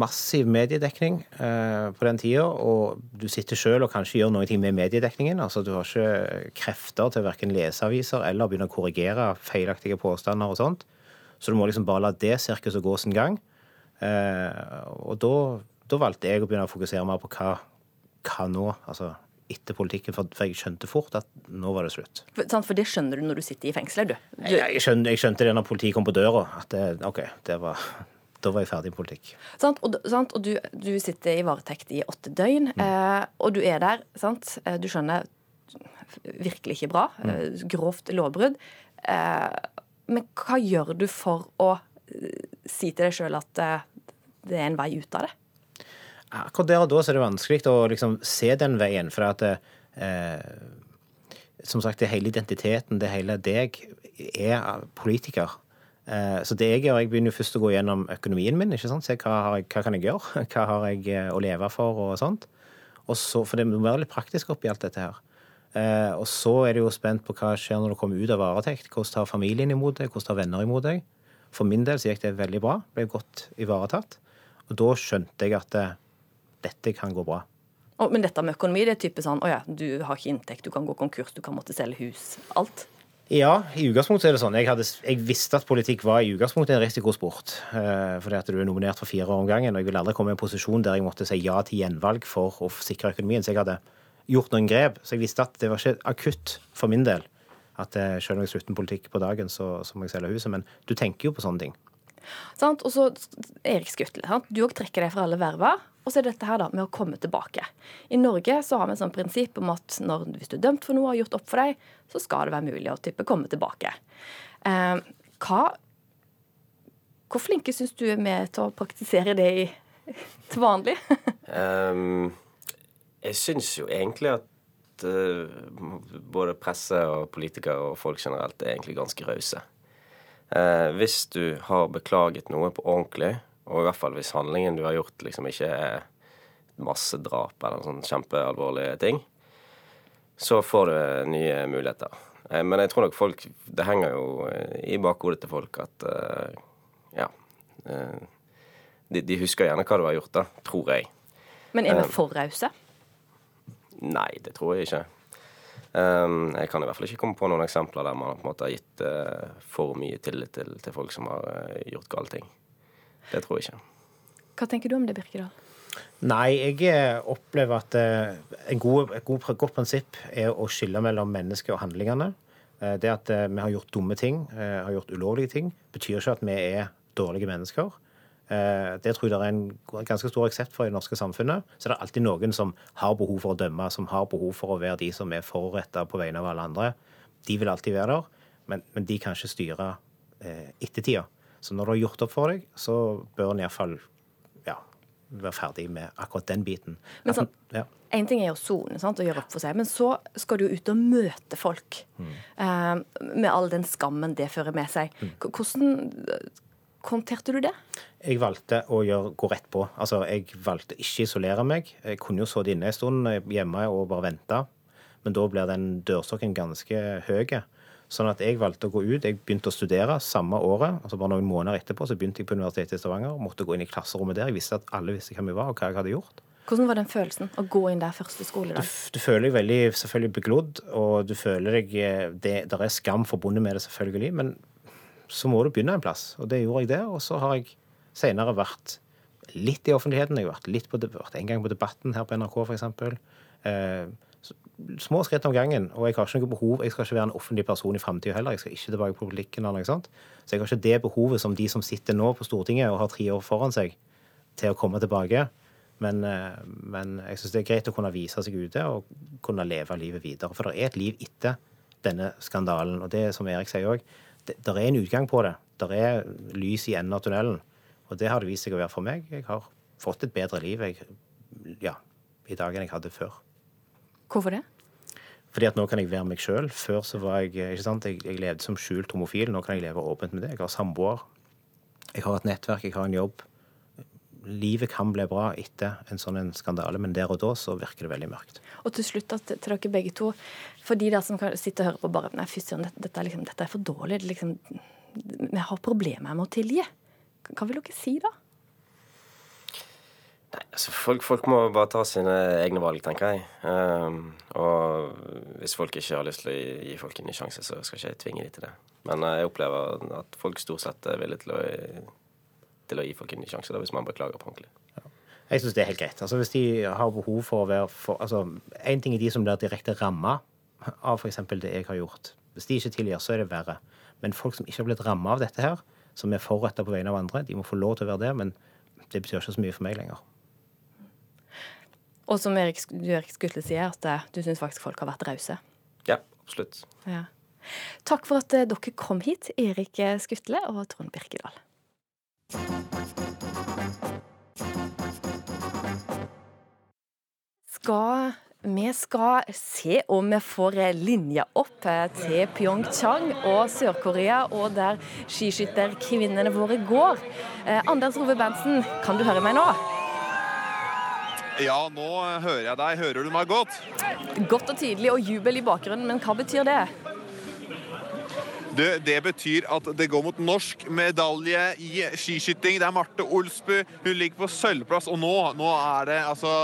massiv mediedekning eh, på den tida, og du sitter sjøl og kanskje gjør noe med mediedekningen. Altså, du har ikke krefter til verken lese aviser eller begynne å korrigere feilaktige påstander og sånt. Så du må liksom bare la det sirkuset gå sin gang. Eh, og da, da valgte jeg å begynne å fokusere mer på hva hva nå? Altså etter politikken, for, jeg skjønte fort at nå var det slutt. For, for det skjønner du når du sitter i fengsel, du? du... Jeg, skjønte, jeg, skjønte, det når politiet kom på døra, at det, OK, det var, da var jeg ferdig i politikk. Sant? Og, sant? og du, du, sitter i varetekt i åtte døgn, mm. eh, og du er der, sant? Eh, du skjønner virkelig ikke bra. Mm. Eh, grovt lovbrudd. Eh, men hva gjør du for å eh, si til deg sjøl at det er en vei ut av det? Akkurat der og da så er det vanskelig å liksom se den veien. For at eh, Som sagt, det hele identiteten, det hele deg, er politiker. Eh, så det jeg gjør, jeg begynner først å gå gjennom økonomien min. ikke sant? Se hva, jeg, hva kan jeg gjøre? <laughs> Hva har jeg eh, å leve for, og sånt. Og så, For det må være litt praktisk oppi alt dette her. Eh, og så er det jo spent på hva skjer når du kommer ut av varetekt. Hvordan tar familien imot deg? Hvordan tar venner imot deg? For min del så gikk det veldig bra. Ble godt ivaretatt. Og da skjønte jeg at eh, dette kan gå bra. Og, men dette med økonomi, det er type sånn å ja, du har ikke inntekt, du kan gå konkurs, du kan måtte selge hus. Alt. Ja, i utgangspunktet er det sånn. Jeg, hadde, jeg visste at politikk var i utgangspunktet en risikosport. Uh, fordi at du er nominert for fire år om gangen, og jeg ville aldri komme i en posisjon der jeg måtte si ja til gjenvalg for å sikre økonomien. Så jeg hadde gjort noen grep. Så jeg visste at det var ikke akutt for min del. At uh, selv om jeg slutter politikk på dagen, så, så må jeg selge huset. Men du tenker jo på sånne ting. Sant? Og så Erik Skutle. Du òg trekker deg fra alle verver. Og så er dette her da med å komme tilbake. I Norge så har vi et sånt prinsipp om at når, hvis du er dømt for noe og har gjort opp for deg, så skal det være mulig å type komme tilbake. Eh, hva, hvor flinke syns du er med til å praktisere det i, til vanlig? um, <laughs> jeg syns jo egentlig at uh, både presse og politikere og folk generelt er egentlig ganske rause. Uh, hvis du har beklaget noe på ordentlig, og i hvert fall hvis handlingen du har gjort, liksom ikke er massedrap eller sånn kjempealvorlige ting, så får du nye muligheter. Eh, men jeg tror nok folk Det henger jo eh, i bakhodet til folk at uh, ja de, de, husker gjerne hva du har gjort, da. Tror jeg. Men er vi for rause? Nei, det tror jeg ikke. Um, jeg kan i hvert fall ikke komme på noen eksempler der man på en måte har gitt uh, for mye tillit til, til folk som har uh, gjort gale ting. Det tror jeg ikke. Hva tenker du om det, Birkedal? Nei, jeg eh, opplever at et en god, et god, godt prinsipp er å skille mellom mennesket og handlingene. Eh, det at vi har gjort dumme ting, har gjort ulovlige ting, betyr ikke at vi er dårlige mennesker. Det tror jeg det er en ganske stor aksept for i det norske samfunnet. Så det er alltid noen som har behov for å dømme, som har behov for å være de som er forretta på vegne av alle andre. De vil alltid være der, men, men de kan ikke styre ettertida. Så når du har gjort opp for deg, så bør en iallfall ja, være ferdig med akkurat den biten. Men sånn, ja. En ting er jo sone og gjøre opp for seg, men så skal du jo ut og møte folk. Mm. Eh, med all den skammen det fører med seg. Mm. Hvordan håndterte du det? Jeg valgte å gjøre, gå rett på. Altså, Jeg valgte ikke isolere meg. Jeg kunne jo sittet inne en stund hjemme og bare vente, men da blir den dørstokken ganske høy. Sånn at jeg valgte å gå ut. Jeg begynte å studere samme året. altså Bare noen måneder etterpå så begynte jeg på Universitetet i Stavanger. Måtte gå inn i klasserommet der. Jeg visste at alle visste hvem jeg var, og hva jeg hadde gjort. Hvordan var den følelsen å gå inn der første skoledag? Du, du føler deg veldig selvfølgelig beglodd, og du føler deg eh, det, Der er skam forbundet med det, selvfølgelig. Men så må du begynne en plass, og det gjorde jeg der. Og så har jeg senere vært litt i offentligheten. Jeg har vært, litt på, vært en gang på Debatten her på NRK, f.eks. Eh, små skritt om gangen. Og jeg har ikke noe behov, jeg skal ikke være en offentlig person i framtida heller. Jeg skal ikke tilbake på politikken eller noe sånt. Så jeg har ikke det behovet som de som sitter nå på Stortinget og har tre år foran seg, til å komme tilbake. Men, eh, men jeg syns det er greit å kunne vise seg ute og kunne leve livet videre. For det er et liv etter denne skandalen. Og det som Erik sier òg, det, der er en utgang på det. Det er lys i enden av tunnelen. Og det har det vist seg å være for meg. Jeg har fått et bedre liv jeg, ja, i dag enn jeg hadde før. Hvorfor det? Fordi at nå kan jeg være meg sjøl. Før så var jeg ikke sant, jeg, jeg, levde som skjult homofil. Nå kan jeg leve åpent med det. Jeg har samboer. Jeg har et nettverk, jeg har en jobb. Livet kan bli bra etter en sånn en skandale, men der og da så virker det veldig mørkt. Og til slutt til dere begge to, for de der som kan sitte og høre på bare Nei, fy søren, dette, liksom, dette, er for dårlig. Liksom, vi har problemer med å tilgi. Hva vil dere si da? Nei, altså folk, folk, må bare ta sine egne valg, tenker jeg. Um, og hvis folk ikke har lyst til å gi, gi folk en ny sjanse, så skal ikke jeg tvinge dem til det. Men uh, jeg opplever at folk stort sett er villige til å, til å gi folk en ny sjanse, hvis man beklager på ordentlig. Jeg syns det er helt greit. Altså, hvis de har behov for å være for, altså, En ting er de som blir direkte ramma av f.eks. det jeg har gjort. Hvis de ikke tilgir, så er det verre. Men folk som ikke har blitt ramma av dette her, som er forretta på vegne av andre, de må få lov til å være det, men det betyr ikke så mye for meg lenger. Og som Erik, du Erik Skutle sier, at eh, du syns faktisk folk har vært rause. Ja, absolutt. Ja. Takk for at eh, dere kom hit, Erik Skutle og Trond Birkedal. Skal Vi skal se om vi får linja opp til Pyeongchang og Sør-Korea, og der skiskytterkvinnene våre går. Eh, Anders Rove Berntsen, kan du høre meg nå? Ja, nå hører jeg deg. Hører du meg godt? Godt og tydelig, og jubel i bakgrunnen, men hva betyr det? Det, det, betyr at det går mot norsk medalje i skiskyting. Det er Marte Olsbu. Hun ligger på sølvplass, og nå, nå er det altså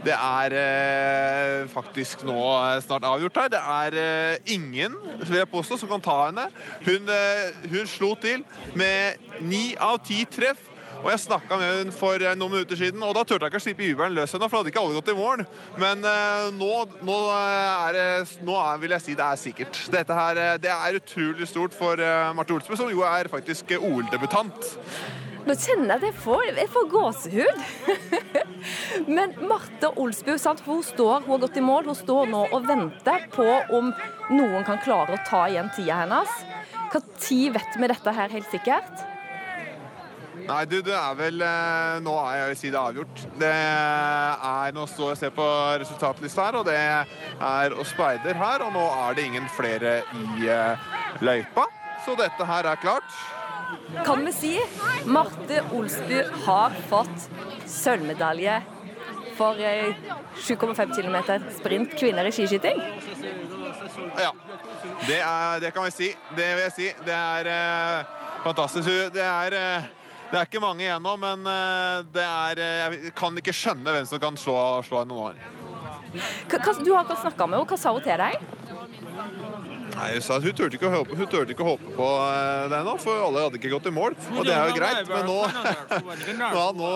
Det er eh, faktisk nå snart avgjort her. Det er eh, ingen, vil jeg påstå, som kan ta henne. Hun, eh, hun slo til med ni av ti treff. Og Jeg snakka med henne for eh, noen minutter siden, og da turte jeg ikke å slippe jubelen løs ennå, for da hadde ikke alle gått i mål. Men uh, nå, nå, er det, nå er, vil jeg si det er sikkert. Dette her, det er utrolig stort for uh, Marte Olsbø, som jo er faktisk OL-debutant. Nå kjenner jeg at jeg får, jeg får gåsehud. <laughs> Men Marte Olsbu sant, hun står, hun har gått i mål. Hun står nå og venter på om noen kan klare å ta igjen tida hennes. Hva tid vet vi dette her helt sikkert? Nei, du, det er vel eh, Nå er jeg vil si det er avgjort. Det er Nå står jeg og ser på resultatlista her, og det er oss speider her. Og nå er det ingen flere i eh, løypa, så dette her er klart. Kan vi si Marte Olsbu har fått sølvmedalje for 7,5 km sprint kvinner i skiskyting? Ja. Det, er, det, kan vi si. Det vil jeg si. Det er eh, fantastisk. Det er eh, det er ikke mange igjen nå, men eh, det er, eh, jeg kan ikke skjønne hvem som kan slå, slå henne nå. Du har ikke snakka med henne. Hva sa hun til deg? Nei, Hun sa at hun turte ikke å håpe, turte ikke å håpe på eh, det ennå, for alle hadde ikke gått i mål. Og det er jo greit, men nå, <laughs> ja, nå,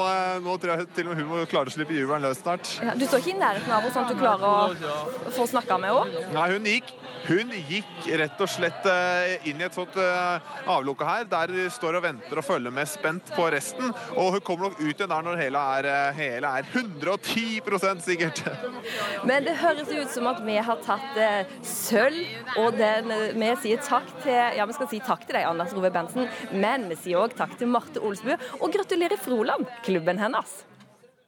nå, tror jeg til og med hun må klare å slippe jubelen løs snart. Ja, du står ikke i nærheten av henne sånn at du klarer å få snakka med henne? Nei, hun gikk hun gikk rett og slett eh, inn i et sånt eh, avlukke her, der de står og venter og følger med spent på resten. Og hun kommer nok ut igjen der når hele er, eh, hele er 110% sikkert. Men det høres ut som at vi har tatt eh, sølv, og den, vi sier takk til ja, vi skal si takk til deg, Anders Rove Bensen, men vi sier òg takk til Marte Olsbu, og gratulerer Froland, klubben hennes.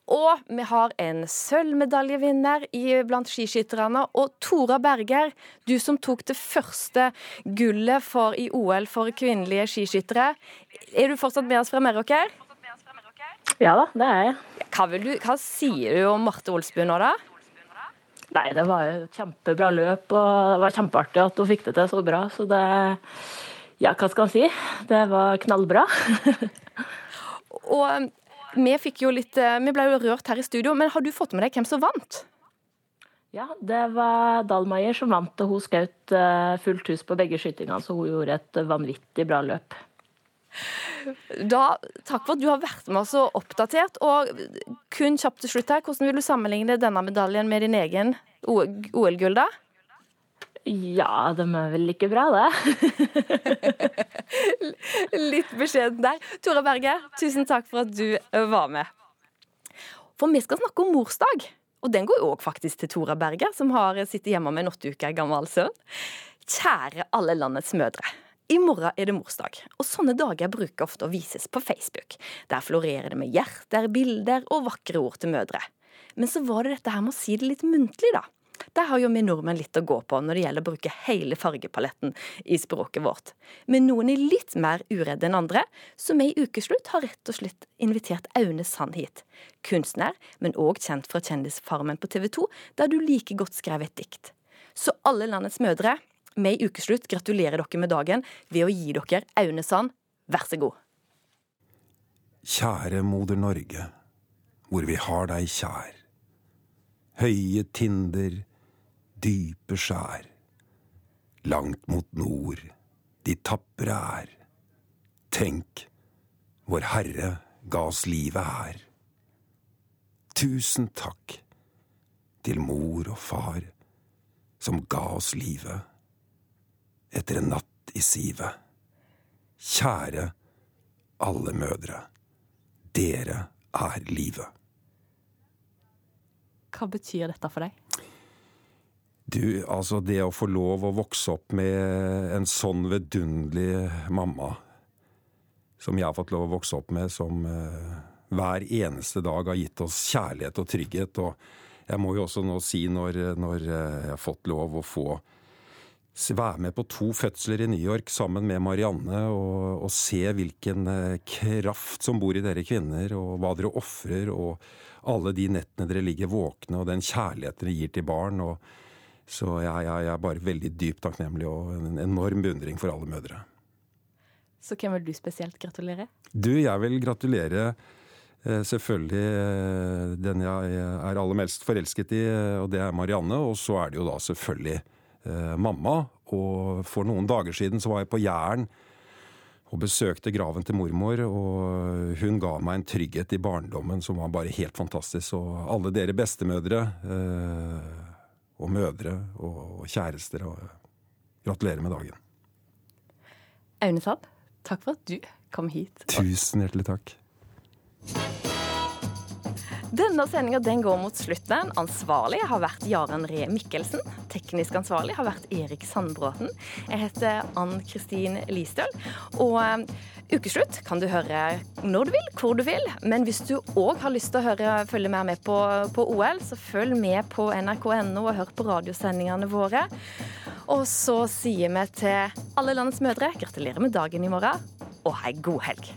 Og vi har en sølvmedaljevinner blant skiskytterne. Og Tora Berger, du som tok det første gullet for, i OL for kvinnelige skiskyttere. Er du fortsatt med oss fra Meråker? Ja da, det er jeg. Hva, du, hva sier du om Marte Olsbu nå, da? Nei, det var jo et kjempebra løp, og det var kjempeartig at hun fikk det til så bra. Så det Ja, hva skal en si? Det var knallbra. <laughs> og vi fikk jo litt eh, Vi ble jo rørt her i studio, men har du fått med deg hvem som vant? Ja, det var Dalmeier som vant, og hun skjøt eh, fullt hus på begge skytingene, så hun gjorde et vanvittig bra løp. Da, takk for at du har vært med oss og oppdatert. Og kun kjapt til slutt her, hvordan vil du sammenligne denne medaljen med din egen OL-gull, da? Ja, de er vel like bra, det. <laughs> Litt beskjeden der. Tora Berge, tusen takk for at du var med. For vi skal snakke om morsdag. Og den går òg faktisk til Tora Berge, som har sittet hjemme med en åtte uker gammel sønn. Kjære alle landets mødre. I morgen er det morsdag, og sånne dager bruker ofte å vises på Facebook. Der florerer det med hjerter, bilder og vakre ord til mødre. Men så var det dette her med å si det litt muntlig, da. Der har jo vi nordmenn litt å gå på når det gjelder å bruke hele fargepaletten i språket vårt. Men noen er litt mer uredde enn andre, så vi i Ukeslutt har rett og slett invitert Aune Sand hit. Kunstner, men òg kjent fra Kjendisfarmen på TV 2, der du like godt skrev et dikt. Så alle landets mødre, vi i Ukeslutt gratulerer dere med dagen ved å gi dere Aune Sand. Vær så god. Kjære moder Norge, hvor vi har deg kjær høye tinder, dype skjær. Langt mot nord, de tapre er. Tenk, vår Herre ga oss livet her. Tusen takk til mor og far som ga oss livet etter en natt i sivet. Kjære alle mødre, dere er livet. Hva betyr dette for deg? Du, altså det å få lov å vokse opp med en sånn vidunderlig mamma som jeg har fått lov å vokse opp med, som uh, hver eneste dag har gitt oss kjærlighet og trygghet. Og jeg må jo også nå si, når, når jeg har fått lov å få være med på to fødsler i New York sammen med Marianne og, og se hvilken eh, kraft som bor i dere kvinner, og hva dere ofrer, og alle de nettene dere ligger våkne, og den kjærligheten dere gir til barn. Og, så jeg, jeg, jeg er bare veldig dypt takknemlig og en enorm beundring for alle mødre. Så hvem vil du spesielt gratulere? Du, jeg vil gratulere eh, selvfølgelig eh, den jeg er aller mest forelsket i, og det er Marianne. Og så er det jo da selvfølgelig mamma. Og for noen dager siden så var jeg på Jæren og besøkte graven til mormor. Og hun ga meg en trygghet i barndommen som var bare helt fantastisk. Og alle dere bestemødre eh, og mødre og kjærester, og gratulerer med dagen. Aune Sand, takk for at du kom hit. Tusen hjertelig takk. Denne sendinga går mot slutten. Ansvarlig har vært Jaren Ree Mikkelsen. Teknisk ansvarlig har vært Erik Sandbråten. Jeg heter Ann Kristin Listøl. Og um, Ukeslutt kan du høre når du vil, hvor du vil. Men hvis du òg har lyst til å høre, følge mer med på, på OL, så følg med på nrk.no og hør på radiosendingene våre. Og så sier vi til alle landets mødre gratulerer med dagen i morgen, og ha ei god helg.